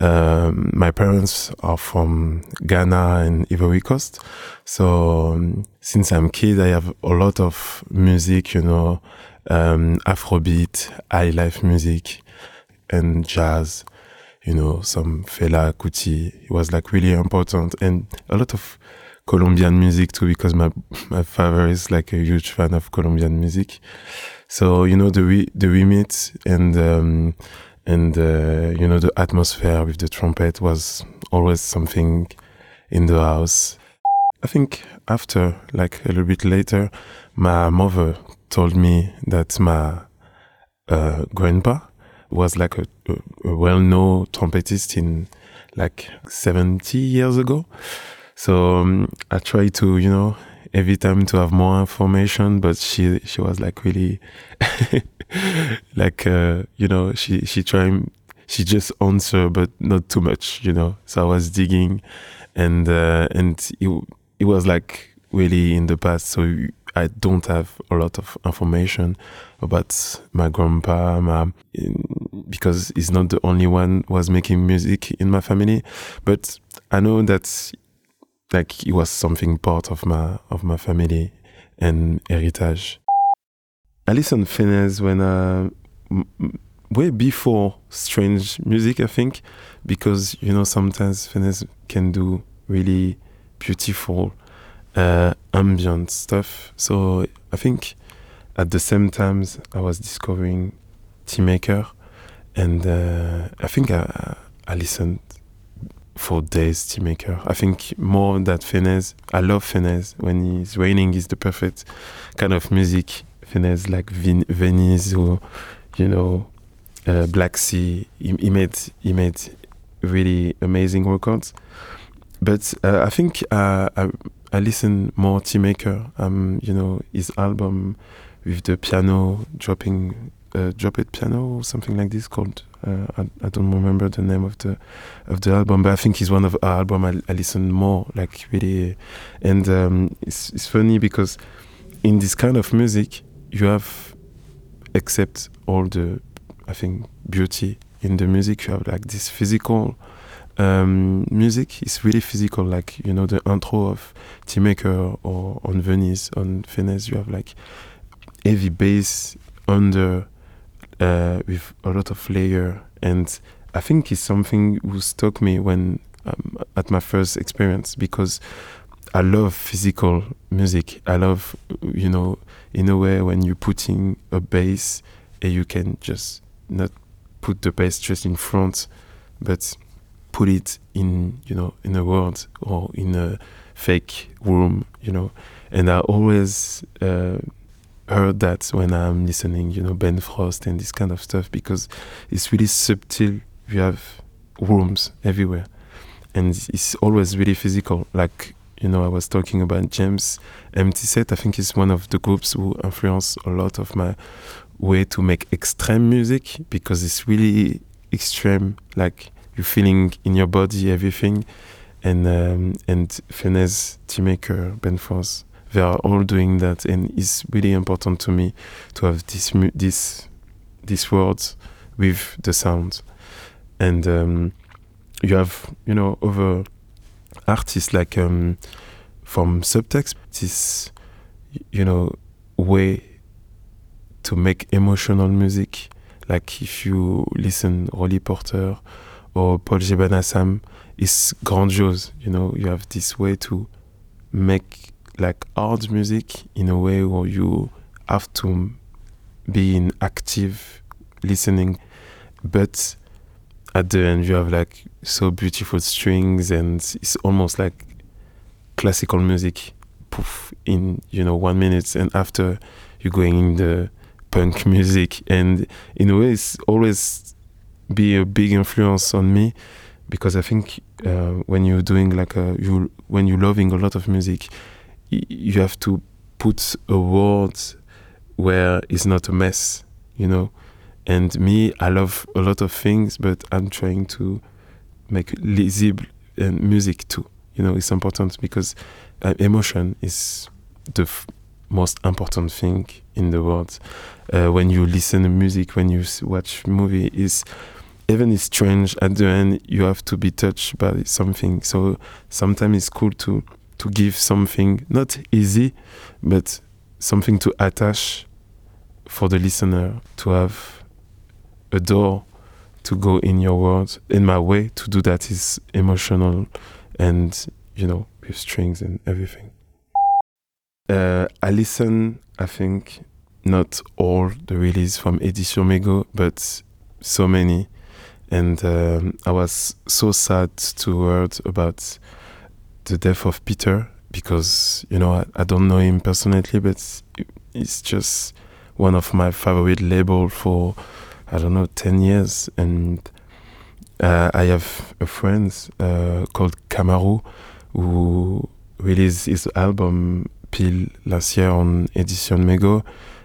Um, my parents are from Ghana and Ivory Coast. So um, since I'm kid, I have a lot of music, you know, um, Afrobeat, high life music, and jazz. You know, some Fela Kuti. It was like really important, and a lot of Colombian music too, because my my father is like a huge fan of Colombian music. So you know the re- the remix and um, and uh, you know the atmosphere with the trumpet was always something in the house. I think after, like a little bit later, my mother told me that my uh, grandpa was like a, a, well-known trumpetist in like 70 years ago. So um, I try to, you know, every time to have more information, but she she was like really, like uh, you know, she she trying she just answer, but not too much, you know. So I was digging, and uh, and it it was like really in the past, so I don't have a lot of information about my grandpa, my, because he's not the only one was making music in my family, but I know that like it was something part of my of my family and heritage. I listened Fennesz when uh, way before strange music, I think, because you know sometimes Fennesz can do really beautiful uh, ambient stuff. So I think at the same times I was discovering Tim Hecker, and uh, I think I, I listened for days Tim Hecker. I think more that Fennesz. I love Fennesz. When it's raining, is the perfect kind of music. Fennesz like Vin- Venice or you know uh, Black Sea. He, he, made he made really amazing records. But uh, I think uh, I I listen more Tim Hecker. Um, you know his album with the piano dropping uh, drop it piano or something like this called uh, I, I, don't remember the name of the of the album but I think it's one of our album I, I listen more like really. And um, it's, it's funny because in this kind of music you have except all the I think beauty in the music you have like this physical um, music. Is really physical like you know the intro of Tim Hecker or on Venice on Venice, you have like heavy bass under uh, with a lot of layer, and I think it's something who stuck me when um, at my first experience because I love physical music. I love, you know, in a way when you're putting a bass and you can just not put the bass just in front, but put it in, you know, in a world or in a fake room, you know. And I always uh, heard that when I'm listening, you know, Ben Frost and this kind of stuff because it's really subtle. You have rooms everywhere, and it's always really physical. Like you know, I was talking about James Empty Set. I think it's one of the groups who influence a lot of my way to make extreme music because it's really extreme. Like you're feeling in your body everything, and um, and Fennesz, Teamaker, Ben Frost they are all doing that, and it's really important to me to have this this these words with the sound. And um, you have you know other artists like um, from subtext this you know way to make emotional music. Like if you listen Roly Porter or Paul Jebanasam, it's grandiose. You know, you have this way to make like hard music in a way where you have to be in active listening, but at the end you have like so beautiful strings and it's almost like classical music poof in you know one minute and after you're going in the punk music. And in a way it's always be a big influence on me because I think uh, when you're doing like a you when you're loving a lot of music you have to put a word where it's not a mess, you know. And me, I love a lot of things, but I'm trying to make lisible and music too. You know, it's important because uh, emotion is the most important thing in the world. Uh, when you listen to music, when you watch movie, is even it's strange at the end you have to be touched by something so sometimes it's cool to to give something not easy but something to attach for the listener to have a door to go in your world in my way to do that is emotional and you know with strings and everything uh, i listen i think not all the release from Edition Mego, but so many. And um, I was so sad to heard about the death of Peter because, you know, I, I don't know him personally, but it's just one of my favorite label for, I don't know, 10 years. And uh, I have a friend uh, called Kamaru who released his album Pile last year on Edition Mego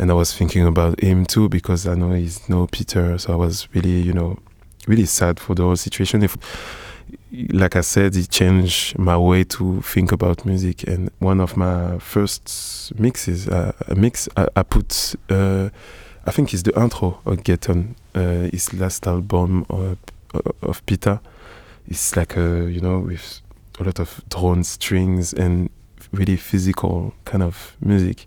and I was thinking about him too because I know he's no Peter, so I was really, you know, really sad for the whole situation. If, like I said, it changed my way to think about music. And one of my first mixes, uh, a mix I, I put, uh, I think it's the intro of Get On, uh, his last album of, of Peter. It's like a, you know, with a lot of drone strings and really physical kind of music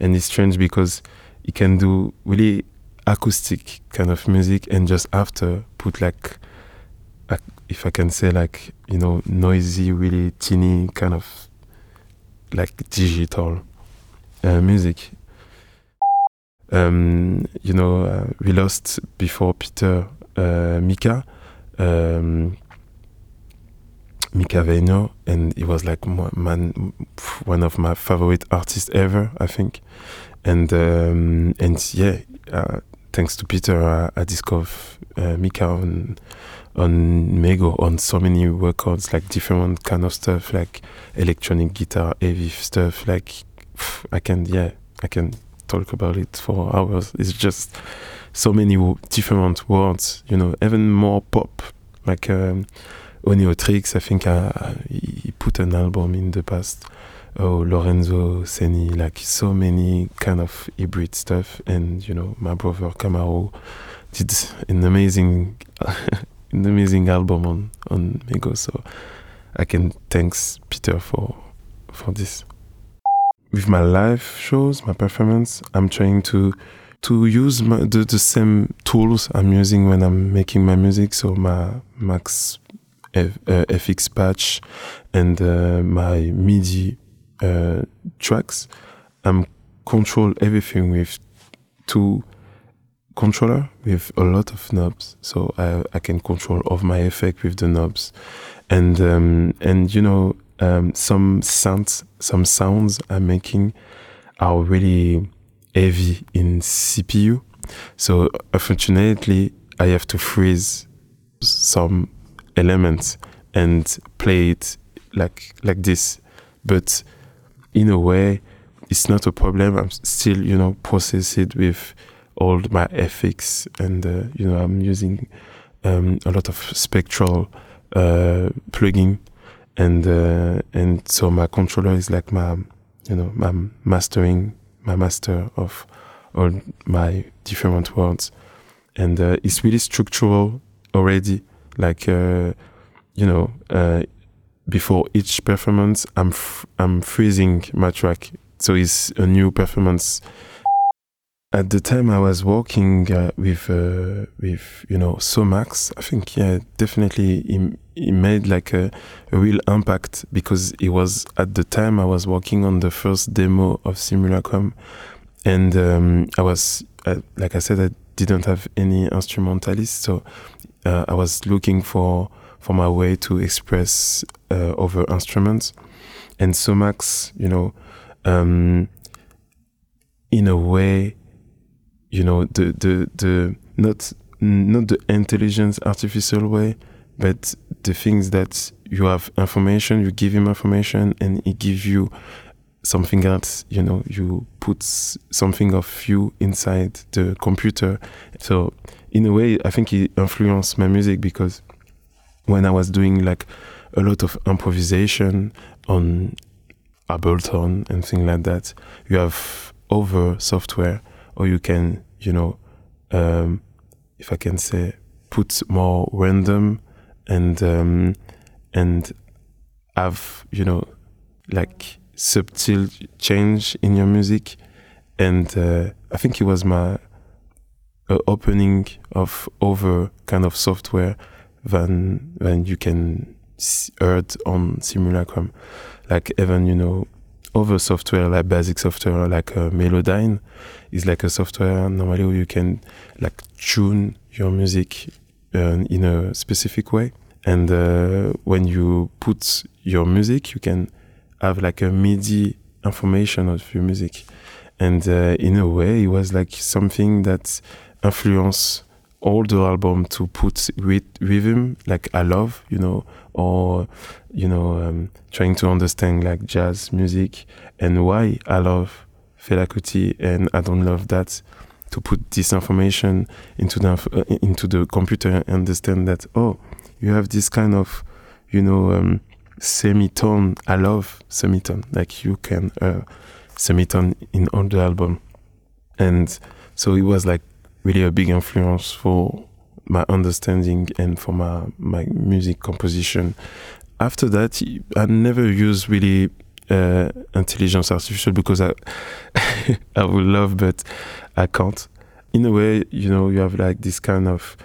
and it's strange because he can do really acoustic kind of music and just after put like, like if I can say like you know noisy, really teeny kind of like digital uh, music. Um, you know, uh, we lost before Peter uh, Mika. Um, Mika Vainio, and he was like man, one of my favorite artists ever, I think. And um, and yeah, uh, thanks to Peter, I, I discovered uh, Mika on on Mego on so many records, like different kind of stuff, like electronic guitar, heavy stuff. Like I can, yeah, I can talk about it for hours. It's just so many different words, you know, even more pop, like. Um, Oneohtrix, I think uh, he put an album in the past. Oh, Lorenzo Senni, like so many kind of hybrid stuff. And, you know, my brother Kamaru did an amazing, an amazing album on, on Mego. So I can thanks Peter for, for this. With my live shows, my performance, I'm trying to to use my, the, the same tools I'm using when I'm making my music. So my Max F, uh, FX patch and uh, my MIDI uh, tracks, I'm control everything with two controller with a lot of knobs, so I, I can control of my effect with the knobs, and um, and you know um, some sounds some sounds I'm making are really heavy in CPU, so unfortunately I have to freeze some elements and play it like like this. But in a way it's not a problem. I'm still you know process it with all my ethics, and uh, you know i'm using um, a lot of spectral uh, plugin and uh, and so my controller is like my you know my mastering my master of all my different words and uh, it's really structural already. Like uh, you know uh, before each performance i'm f- i'm freezing my track. So it's a new performance. At the time i was working uh, with uh, with you know somax i think yeah definitely he, he made like a, a real impact because it was at the time i was working on the first demo of simulacrum and um, i was uh, like i said i didn't have any instrumentalist. So uh, I was looking for for my way to express uh, over instruments, and Somax, you know, um, in a way, you know, the the the not not the intelligence artificial way, but the things that you have information, you give him information, and he gives you something else you know you put something of you inside the computer. So in a way i think it influenced my music because when i was doing like a lot of improvisation on ableton and things like that. You have over software or you can you know um, if i can say put more random and um, and have you know like subtle change in your music. And uh, I think it was my uh, opening of other kind of software than than you can heard on Simulacrum like even you know other software like basic software like uh, Melodyne is like a software normally where you can like tune your music uh, in a specific way. And uh, when you put your music you can have like a MIDI information of your music. And uh, in a way it was like something that influenced the album to put with rhythm like I love you know or you know um, trying to understand like jazz music and why I love Fela Kuti and I don't love that to put this information into the uh, into the computer and understand that oh you have this kind of you know um, semitone I love semitone like you can uh, semitone in all the album. And so it was like really a big influence for my understanding and for my my music composition. After that I never used really uh, intelligence artificial because I I would love but I can't. In a way you know you have like this kind of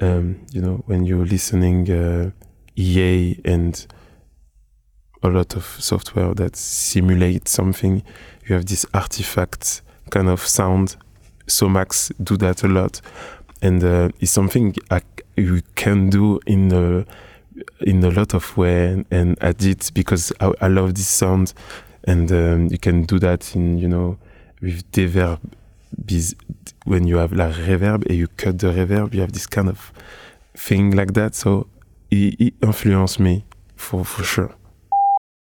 um, you know when you're listening uh, EA and a lot of software that simulate something you have this artifact kind of sound so Max do that a lot. And uh, it's something I, you can do in a in a lot of way and edit because I, I love this sound. And um, you can do that in you know with reverb when you have like reverb and you cut the reverb you have this kind of thing like that. So it, it influenced me for for sure